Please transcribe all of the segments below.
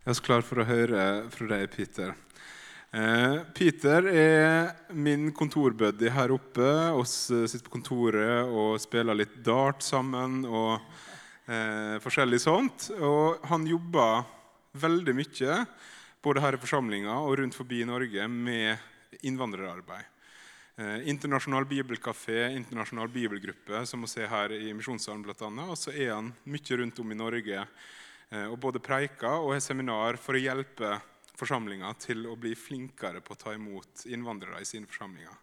Jeg er så klar for å høre fra deg, Peter. Eh, Peter er min kontorbuddy her oppe. Vi sitter på kontoret og spiller litt dart sammen. og eh, forskjellig sånt. Og han jobber veldig mye både her i forsamlinga og rundt forbi Norge med innvandrerarbeid. Eh, internasjonal bibelkafé, internasjonal bibelgruppe, som vi ser her i Misjonssalen bl.a. Og så er han mye rundt om i Norge Eh, og både preiker og har seminar for å hjelpe forsamlinga til å bli flinkere på å ta imot innvandrere i sine forsamlinger.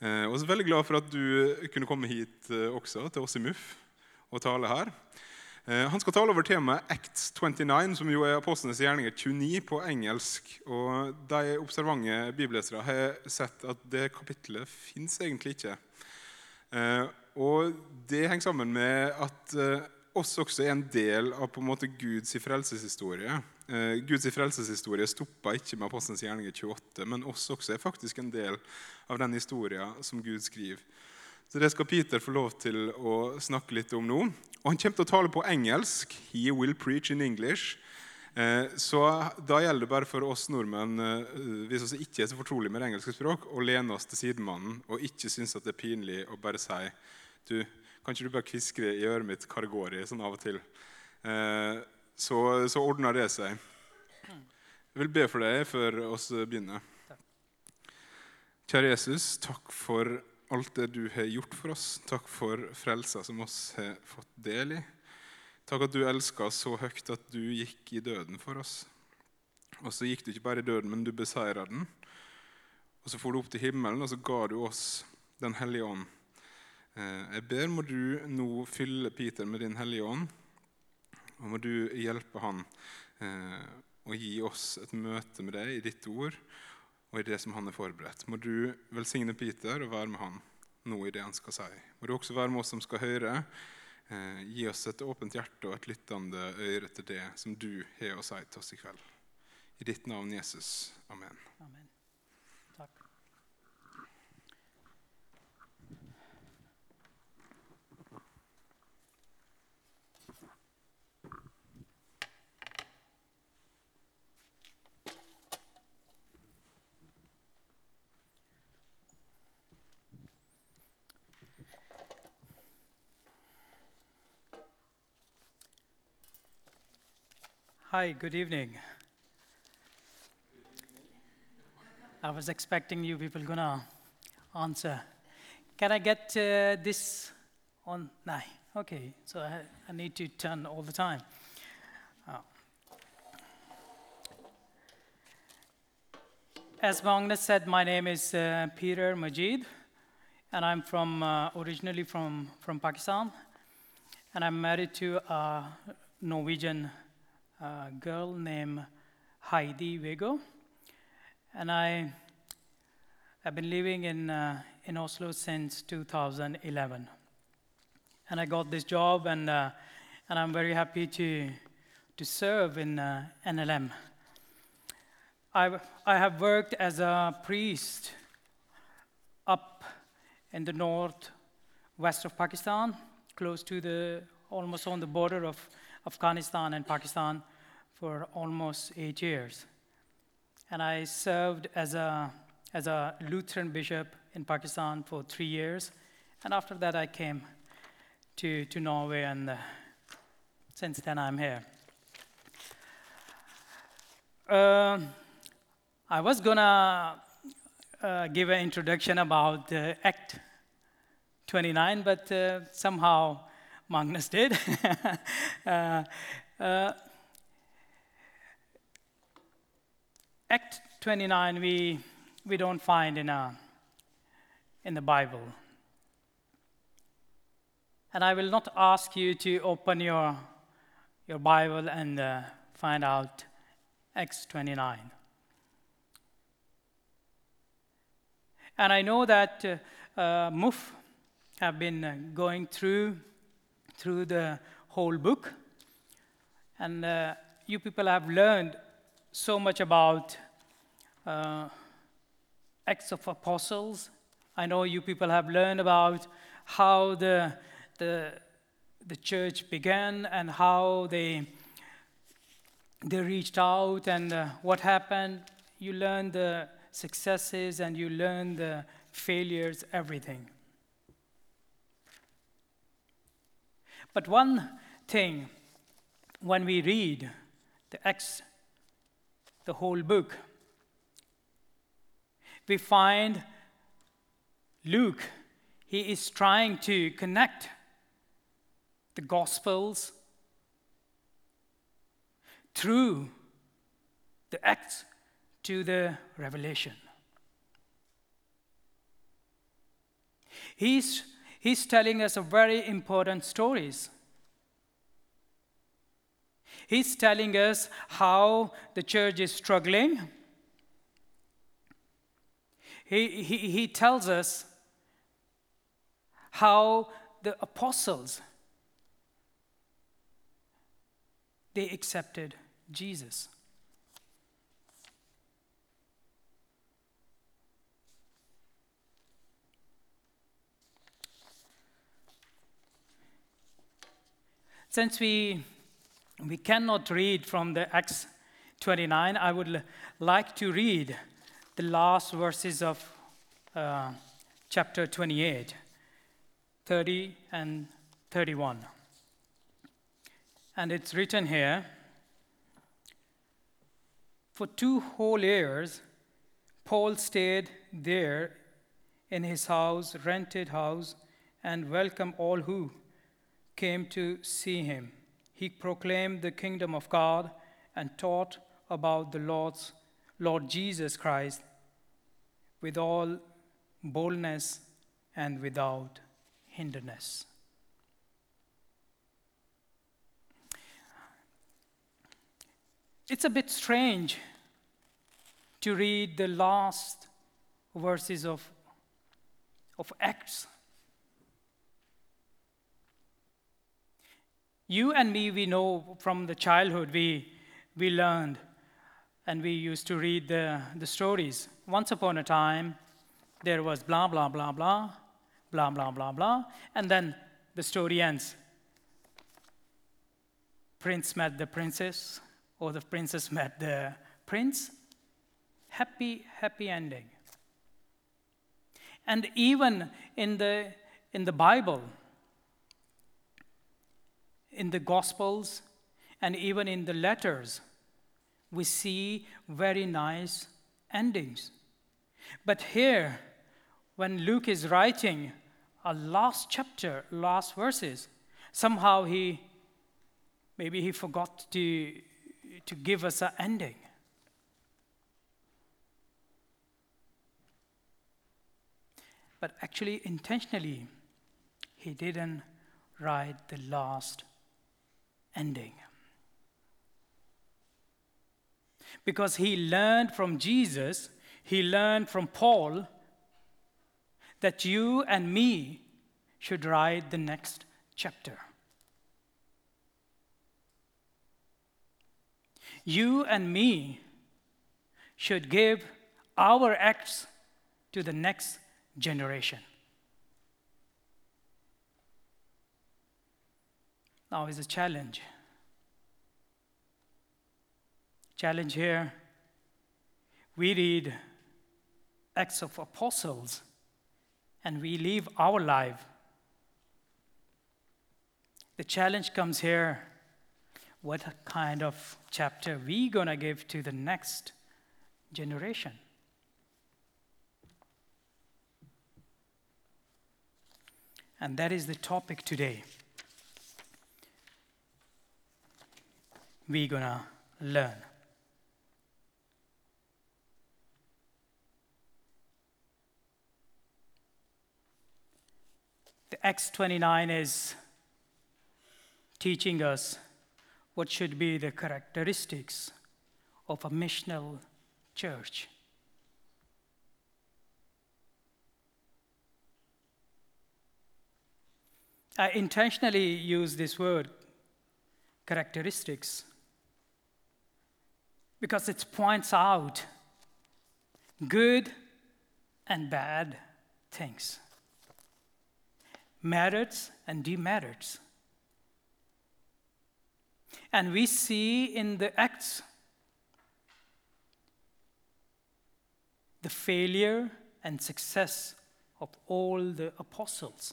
Eh, og så er jeg veldig glad for at du kunne komme hit eh, også, til oss i MUF, og tale her. Han skal tale over temaet Acts 29, som jo er Apostlenes gjerninger 29 på engelsk. Og De observante bibellesere har sett at det kapittelet fins egentlig ikke. Og Det henger sammen med at oss også er en del av på en måte Guds frelseshistorie. Eh, Guds frelseshistorie stoppa ikke med Apostelens gjerninger 28, men oss også er faktisk en del av den historien som Gud skriver. Så Det skal Peter få lov til å snakke litt om nå. Og Han kommer til å tale på engelsk. He will preach in English. Eh, så Da gjelder det bare for oss nordmenn eh, hvis vi ikke er så fortrolige med det engelske språk, å lene oss til sidemannen og ikke synes at det er pinlig å bare si du, kan ikke du bare kviskre i øret mitt hva det går i, sånn av og til? Eh, så, så ordner det seg. Jeg vil be for deg før oss begynner. Kjære Jesus, takk for alt det du har gjort for oss. Takk for frelsa som oss har fått del i. Takk at du elska så høyt at du gikk i døden for oss. Og så gikk du ikke bare i døden, men du beseira den. Og så for du opp til himmelen, og så ga du oss Den hellige ånd jeg ber må du nå fylle Peter med Din Hellige Ånd. Og må du hjelpe han å og gi oss et møte med deg i ditt ord og i det som han er forberedt. Må du velsigne Peter og være med han nå i det han skal si. Må du også være med oss som skal høre. Eh, gi oss et åpent hjerte og et lyttende øre til det som du har å si til oss i kveld. I ditt navn, Jesus. Amen. Amen. Hi, good evening. I was expecting you people gonna answer. Can I get uh, this on? No. Okay, so I, I, need to turn all the time. Oh. As Magnus said, my name is uh, Peter Majid, and I'm from uh, originally from, from Pakistan, and I'm married to a Norwegian a girl named Heidi Vego. And I have been living in, uh, in Oslo since 2011. And I got this job, and, uh, and I'm very happy to, to serve in uh, NLM. I, I have worked as a priest up in the north west of Pakistan, close to the almost on the border of Afghanistan and Pakistan for almost eight years. And I served as a, as a Lutheran bishop in Pakistan for three years. And after that, I came to, to Norway, and uh, since then, I'm here. Uh, I was gonna uh, give an introduction about uh, Act 29, but uh, somehow Magnus did. Uh, uh, Act 29 we, we don't find in, a, in the Bible. And I will not ask you to open your, your Bible and uh, find out Acts 29. And I know that uh, uh, MUF have been uh, going through, through the whole book. And uh, you people have learned so much about uh, Acts of Apostles. I know you people have learned about how the, the, the church began and how they, they reached out and uh, what happened. You learn the successes and you learn the failures, everything. But one thing, when we read the Acts, the whole book, we find Luke, he is trying to connect the Gospels through the Acts to the Revelation. He's, he's telling us a very important stories. He's telling us how the church is struggling. He, he, he tells us how the apostles they accepted Jesus. Since we, we cannot read from the Acts 29, I would l- like to read the last verses of uh, chapter 28, 30 and 31. And it's written here For two whole years, Paul stayed there in his house, rented house, and welcomed all who came to see him. He proclaimed the kingdom of God and taught about the Lord's Lord Jesus Christ with all boldness and without hindrance. It's a bit strange to read the last verses of, of Acts. You and me, we know from the childhood, we, we learned and we used to read the, the stories. Once upon a time, there was blah, blah, blah, blah, blah, blah, blah, blah, and then the story ends. Prince met the princess, or the princess met the prince. Happy, happy ending. And even in the, in the Bible, in the Gospels, and even in the letters, we see very nice endings. But here, when Luke is writing a last chapter, last verses, somehow he maybe he forgot to, to give us an ending. But actually, intentionally, he didn't write the last ending. Because he learned from Jesus, he learned from Paul that you and me should write the next chapter. You and me should give our acts to the next generation. Now is a challenge. Challenge here. We read Acts of Apostles and we live our life. The challenge comes here what kind of chapter we gonna give to the next generation and that is the topic today we gonna learn the acts 29 is teaching us what should be the characteristics of a missional church. I intentionally use this word, characteristics, because it points out good and bad things, merits and demerits. And we see in the Acts the failure and success of all the apostles.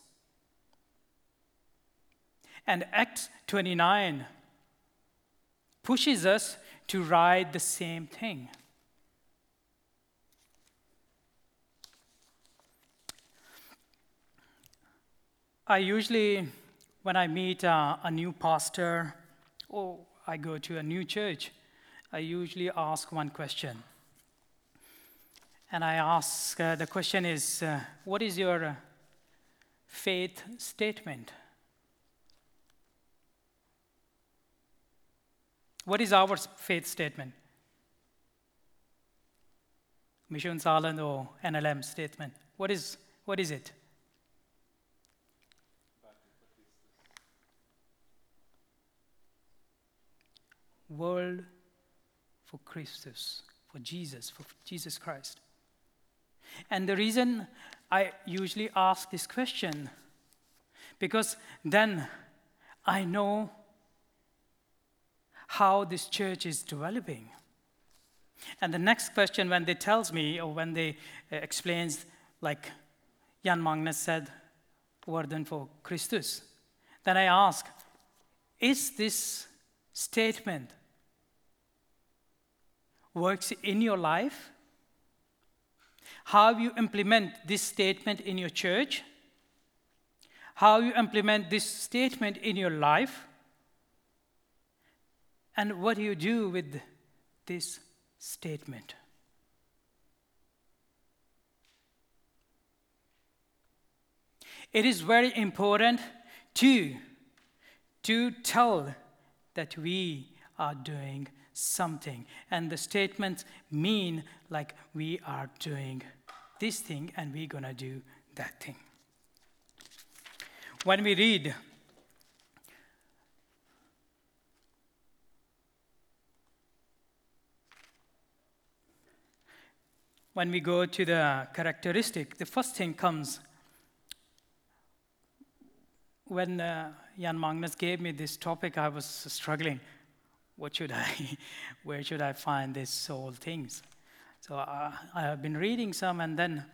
And Acts 29 pushes us to write the same thing. I usually, when I meet uh, a new pastor or I go to a new church, I usually ask one question. And I ask uh, the question is, uh, What is your uh, faith statement? What is our faith statement? Misjonssalen or NLM statement? What is, what is it? World for Christus, for Jesus, for Jesus Christ. And the reason I usually ask this question, because then I know how this church is developing. And the next question, when they tells me or when they uh, explains, like Jan Magnus said, "Worden for Christus," then I ask, is this statement works in your life? How you implement this statement in your church? How you implement this statement in your life? And what do you do with this statement? It is very important to, to tell that we are doing something. And the statements mean like we are doing this thing and we're going to do that thing. When we read when we go to the characteristic, the first thing comes when uh, Jan Magnus gave me this topic, I was struggling. What should I, where should I find these whole things? So uh, I have been reading some, and then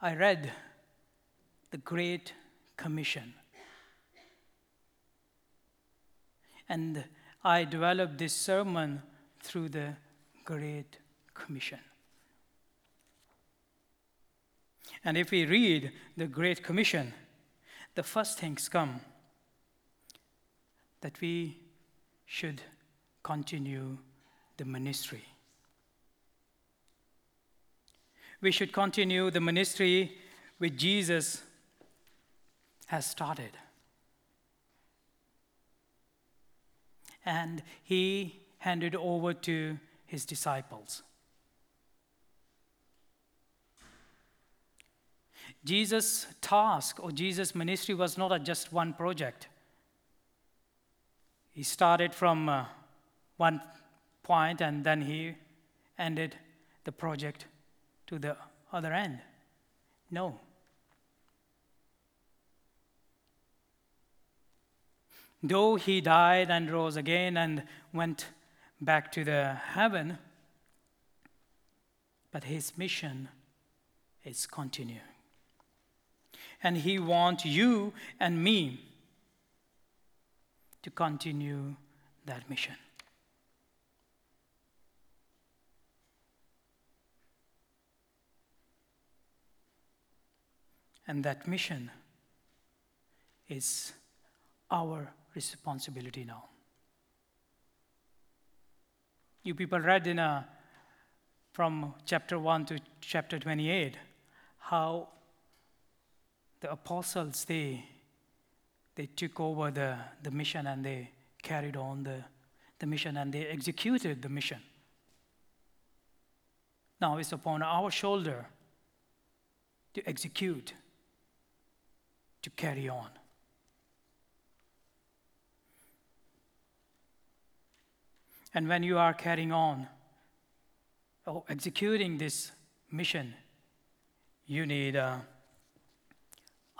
I read the Great Commission. And I developed this sermon through the Great Commission. And if we read the Great Commission, the first things come that we should continue the ministry. We should continue the ministry which Jesus has started. And he handed over to his disciples. Jesus' task or Jesus' ministry was not a just one project. He started from uh, one point and then he ended the project to the other end. No. Though he died and rose again and went back to the heaven, but his mission is continuing. And he wants you and me to continue that mission. And that mission is our responsibility now. You people read in a, from chapter 1 to chapter 28 how the apostles they they took over the, the mission and they carried on the, the mission and they executed the mission. Now it's upon our shoulder to execute, to carry on. And when you are carrying on or executing this mission, you need a,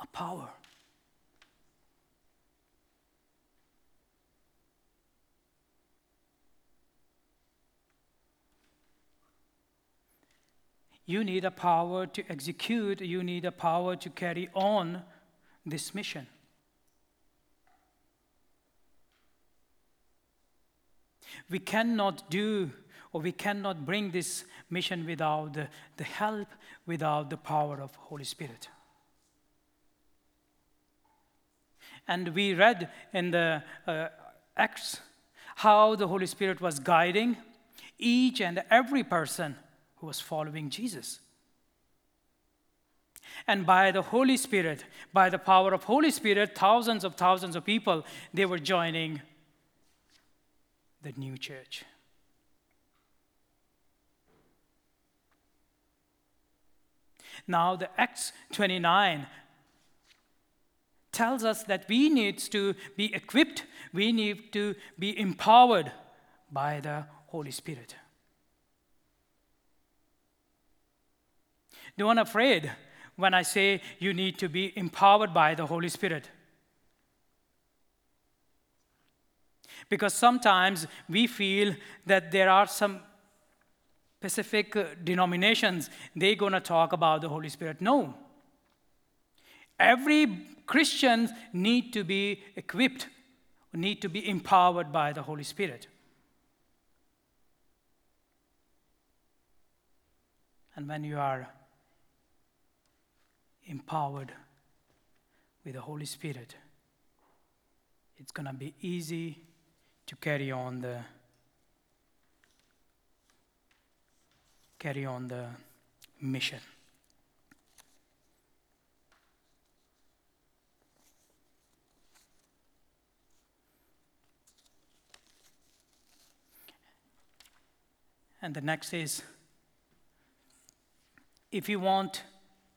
a power. You need a power to execute, you need a power to carry on this mission. We cannot do or we cannot bring this mission without the, the help, without the power of Holy Spirit. And we read in the uh, Acts how the Holy Spirit was guiding each and every person who was following Jesus. And by the Holy Spirit, by the power of Holy Spirit, thousands of thousands of people, they were joining the new church. Now, the Acts 29 tells us that we need to be equipped, we need to be empowered by the Holy Spirit. Don't be afraid when I say you need to be empowered by the Holy Spirit. Because sometimes we feel that there are some specific uh, denominations, they're going to talk about the Holy Spirit. No. Every Christian need to be equipped, need to be empowered by the Holy Spirit. And when you are empowered with the Holy Spirit, it's going to be easy to carry on the carry on the mission. And the next is if you want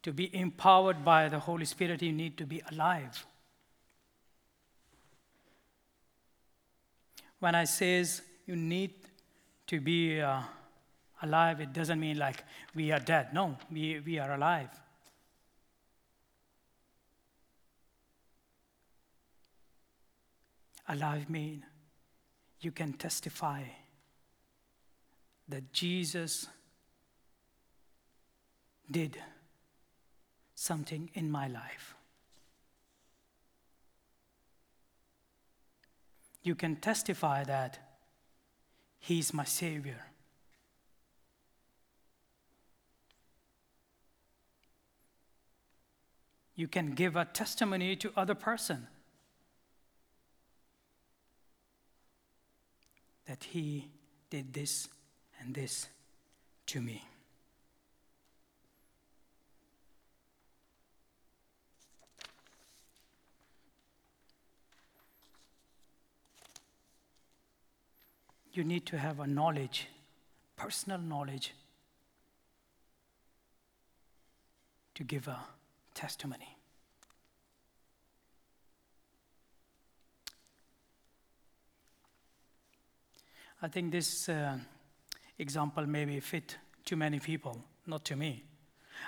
to be empowered by the Holy Spirit, you need to be alive. When I says you need to be uh, alive, it doesn't mean like we are dead. No, we, we are alive. Alive mean you can testify that Jesus did something in my life. You can testify that He is my Savior. You can give a testimony to other person that he did this and this to me. You need to have a knowledge, personal knowledge, to give a testimony. I think this uh, example maybe fit to many people, not to me.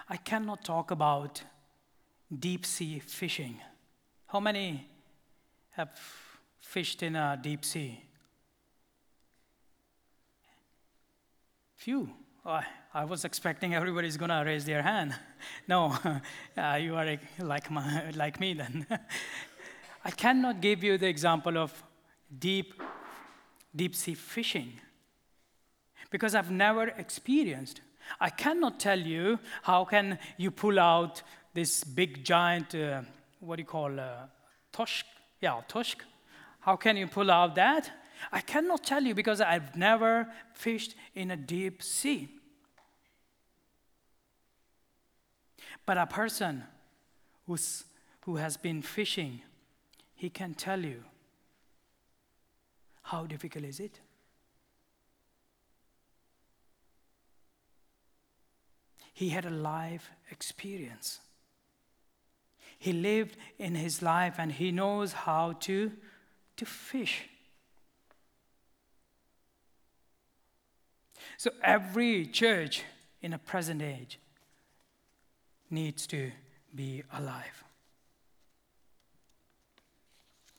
I cannot talk about deep sea fishing. How many have fished in a deep sea? Few. Oh, I was expecting everybody's going to raise their hand. No, uh, you are like, my, like me then. I cannot give you the example of deep, deep sea fishing because I've never experienced. I cannot tell you how can you pull out this big giant, uh, what do you call, uh, toshk? Yeah, toshk. How can you pull out that? I cannot tell you because I've never fished in a deep sea. But a person who's, who has been fishing, he can tell you how difficult is it? He had a life experience. He lived in his life and he knows how to, to fish. So every church in a present age needs to be alive.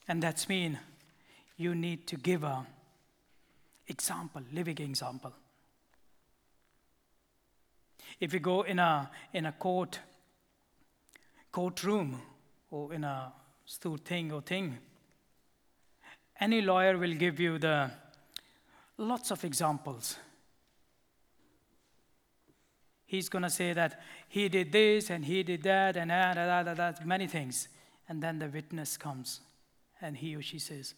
And that's mean you need to give a example, living example. If you go in a, in a court, courtroom or in a stool thing or thing, any lawyer will give you the lots of examples. He's going to say that he did this and he did that and ah, that, that, that, that, many things. And then the witness comes and he or she says,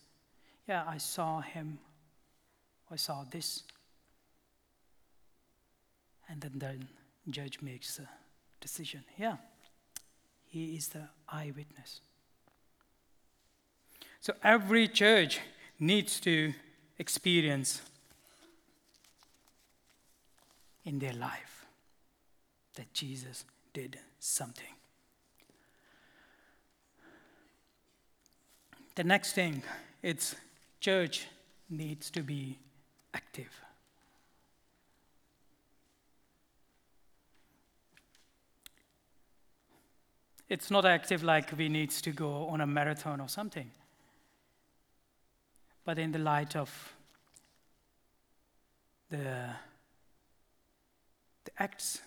Yeah, I saw him. I saw this. And then the judge makes a decision. Yeah, he is the eyewitness. So every church needs to experience in their life that Jesus did something. The next thing, it's church needs to be active. It's not active like we need to go on a marathon or something. But in the light of the, the acts,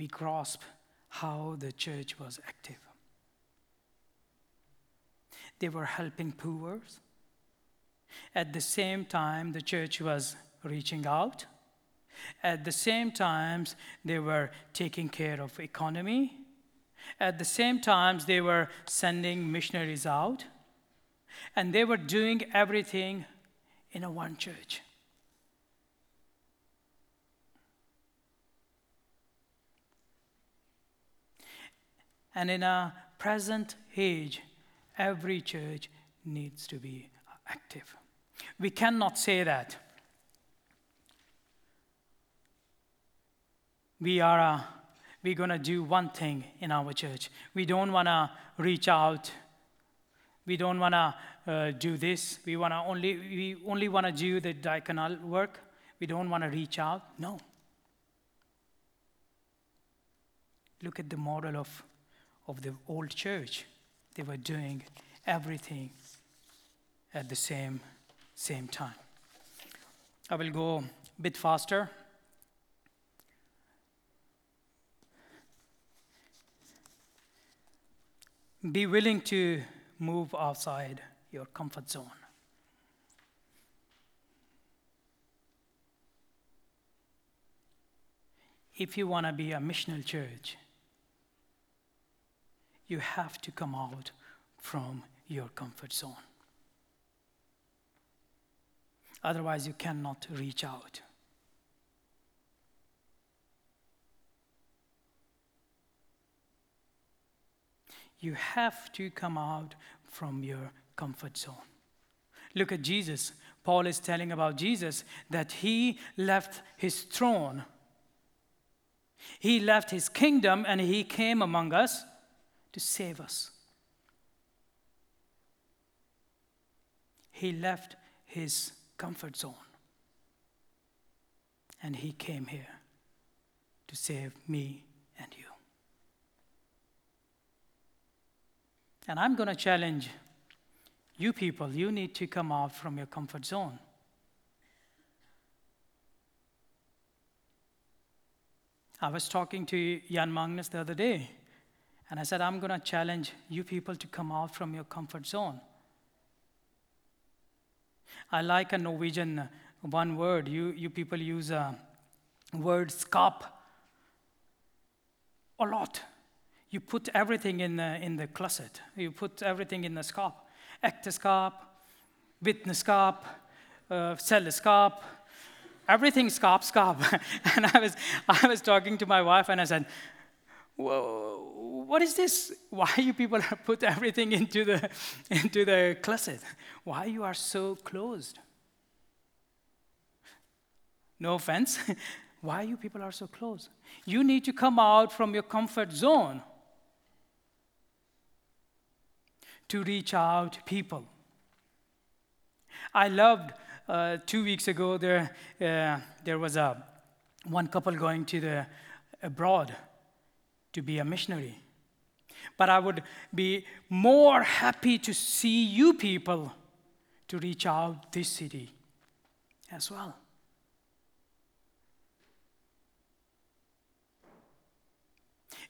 we grasp how the church was active. They were helping poor. At the same time, the church was reaching out. At the same time, they were taking care of economy. At the same time, they were sending missionaries out. And they were doing everything in a one church. And in our present age, every church needs to be active. We cannot say that we are we're going to do one thing in our church. We don't want to reach out. We don't want to uh, do this. We want to only we only want to do the diaconal work. We don't want to reach out. No. Look at the model of, of the old church. They were doing everything at the same, same time. I will go a bit faster. Be willing to move outside your comfort zone. If you want to be a missional church, you have to come out from your comfort zone. Otherwise, you cannot reach out. You have to come out from your comfort zone. Look at Jesus. Paul is telling about Jesus that he left his throne, he left his kingdom, and he came among us to save us. He left his comfort zone and he came here to save me and you. And I'm going to challenge you people, you need to come out from your comfort zone. I was talking to Jan Magnus the other day, and I said, I'm going to challenge you people to come out from your comfort zone. I like a Norwegian one word. You, you people use a word skap a lot. You put everything in the, in the closet. You put everything in the skap. Ekteskap, vittneskap, uh, selskap, everything skap, skap. and I was, I was talking to my wife and I said, what is this? Why you people put everything into the, into the closet? Why you are so closed? No offense. Why you people are so closed? You need to come out from your comfort zone to reach out to people. I loved uh, two weeks ago there, uh, there was a one couple going to the abroad to be a missionary. But I would be more happy to see you people to reach out this city as well.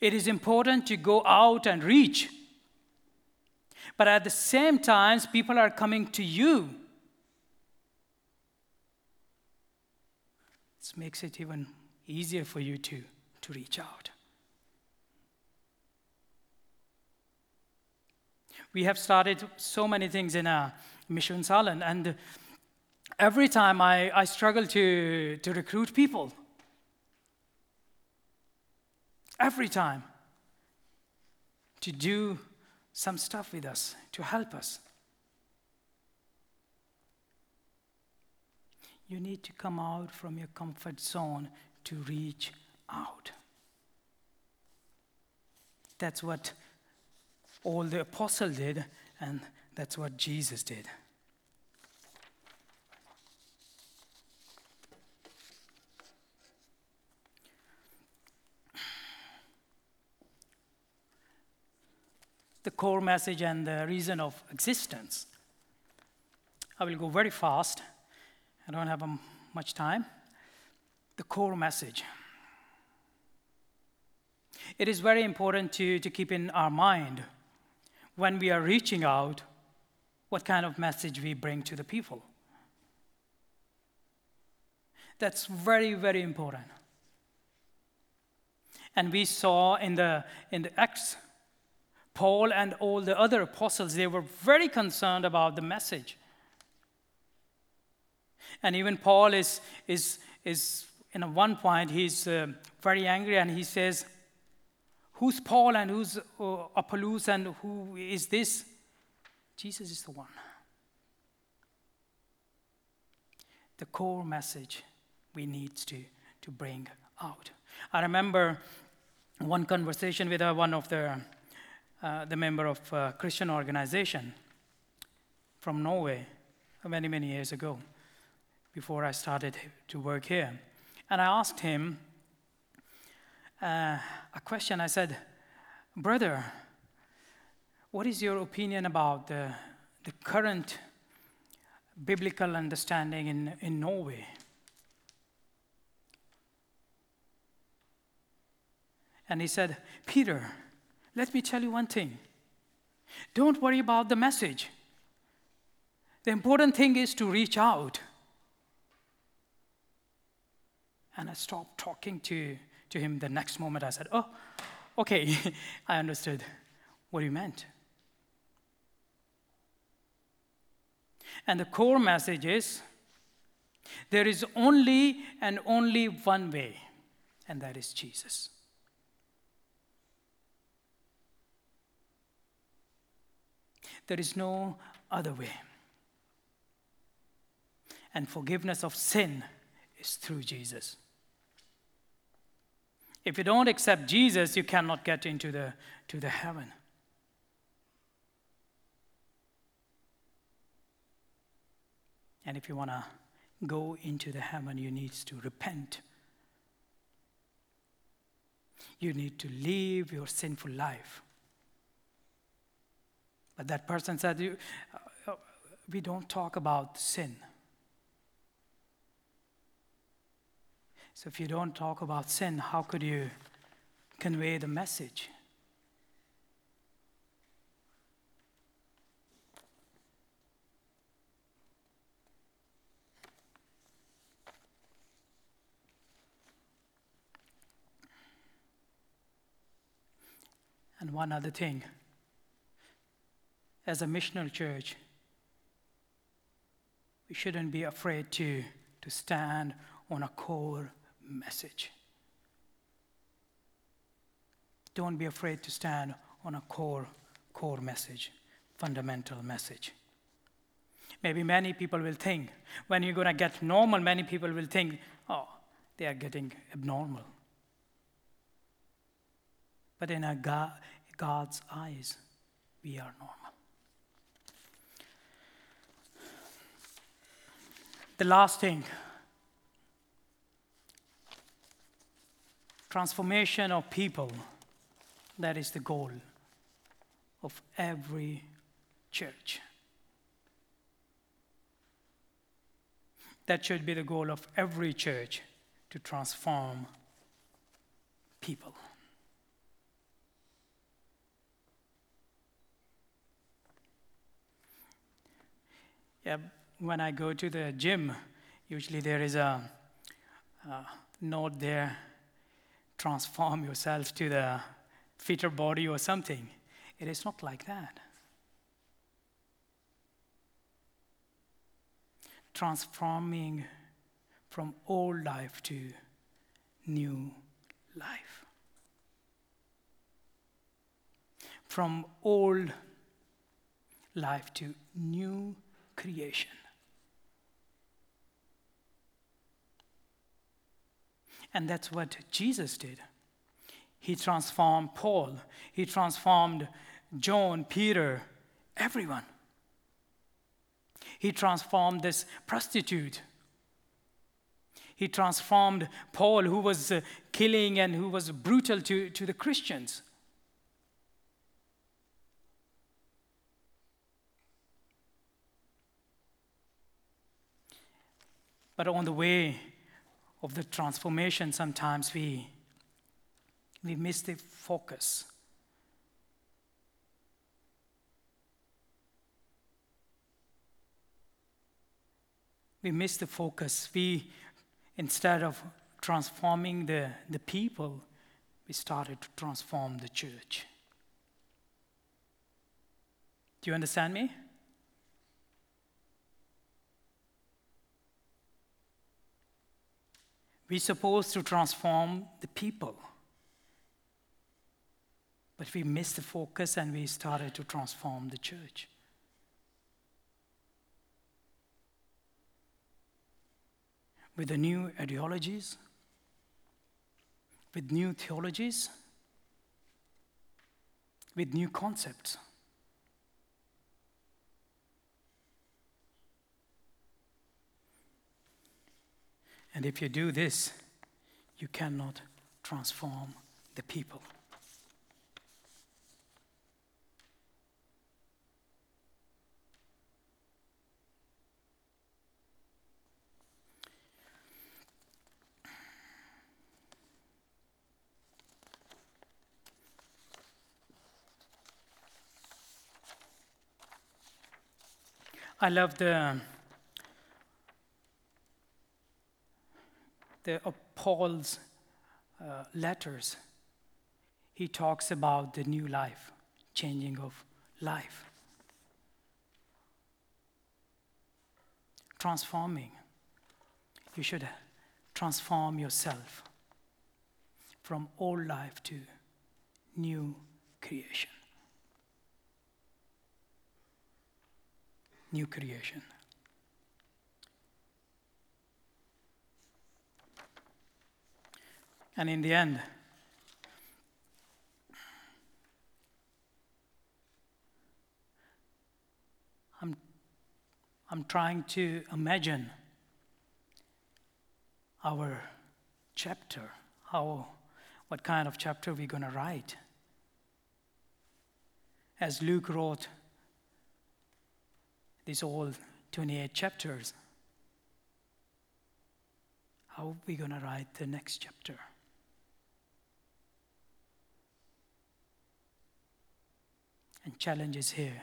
It is important to go out and reach. But at the same time, people are coming to you. This makes it even easier for you to, to reach out. We have started so many things in uh, Misjonssalen, and every time I, I struggle to, to recruit people. Every time. To do some stuff with us, to help us. You need to come out from your comfort zone to reach out. That's what all the apostle did, and that's what Jesus did. The core message and the reason of existence. I will go very fast. I don't have um, much time. The core message. It is very important to, to keep in our mind when we are reaching out what kind of message we bring to the people. That's very, very important. And we saw in the, in the Acts, Paul and all the other apostles, they were very concerned about the message. And even Paul is, is, is in one point, he's uh, very angry and he says, Who's Paul and who's uh, Apollos and who is this? Jesus is the one. The core message we need to, to bring out. I remember one conversation with uh, one of the, uh, the member of uh, Christian organization from Norway many, many years ago, before I started to work here. And I asked him, uh, a question. I said, Brother, what is your opinion about the, the current biblical understanding in, in Norway? And he said, Peter, let me tell you one thing. Don't worry about the message. The important thing is to reach out. And I stopped talking to to him the next moment. I said, Oh, okay, I understood what you meant. And the core message is there is only and only one way, and that is Jesus. There is no other way. And forgiveness of sin is through Jesus. If you don't accept Jesus, you cannot get into the, to the heaven. And if you want to go into the heaven, you need to repent. You need to leave your sinful life. But that person said, uh, uh, We don't talk about sin. So if you don't talk about sin, how could you convey the message? And one other thing as a missional church, we shouldn't be afraid to, to stand on a core message. Don't be afraid to stand on a core, core message, fundamental message. Maybe many people will think, when you're going to get normal, many people will think, oh, they are getting abnormal. But in God, God's eyes, we are normal. The last thing transformation of people. That is the goal of every church. That should be the goal of every church to transform people. Yeah, when I go to the gym, usually there is a, a note there transform yourself to the fitter body or something. It is not like that. Transforming from old life to new life. From old life to new creation. And that's what Jesus did. He transformed Paul, he transformed John, Peter, everyone. He transformed this prostitute. He transformed Paul, who was uh, killing and who was brutal to, to the Christians. But on the way of the transformation, sometimes we, we miss the focus. We miss the focus. We, instead of transforming the, the people, we started to transform the church. Do you understand me? We're supposed to transform the people. But we missed the focus and we started to transform the church. With the new ideologies, with new theologies, with new concepts. And if you do this, you cannot transform the people. I love the the of Paul's uh, letters. He talks about the new life, changing of life, transforming. You should transform yourself from old life to new creation. New creation. And in the end, I'm, I'm trying to imagine our chapter, how, what kind of chapter we're going to write. As Luke wrote these all 28 chapters, how are we going to write the next chapter? And challenges here.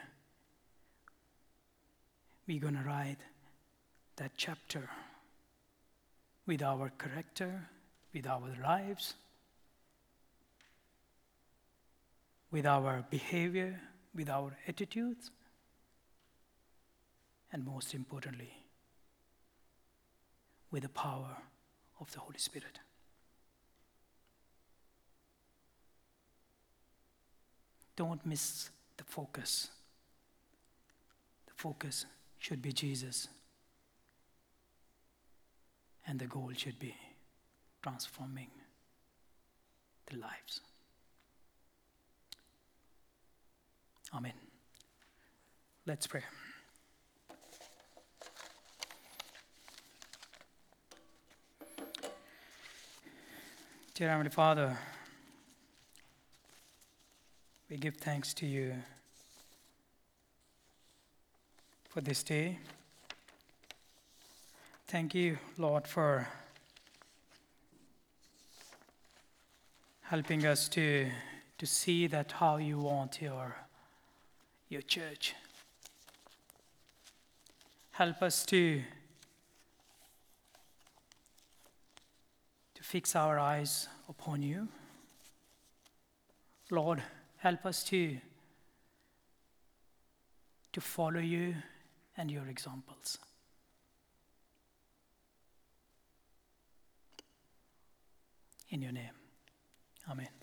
We're going to write that chapter with our character, with our lives, with our behavior, with our attitudes, and most importantly, with the power of the Holy Spirit. Don't miss the focus. The focus should be Jesus. And the goal should be transforming the lives. Amen. Let's pray. Dear Heavenly Father, we give thanks to you for this day. Thank you, Lord, for helping us to, to see that how you want your, your church. help us to, to fix our eyes upon you. Lord, help us to, to follow you and your examples. In your name. Amen.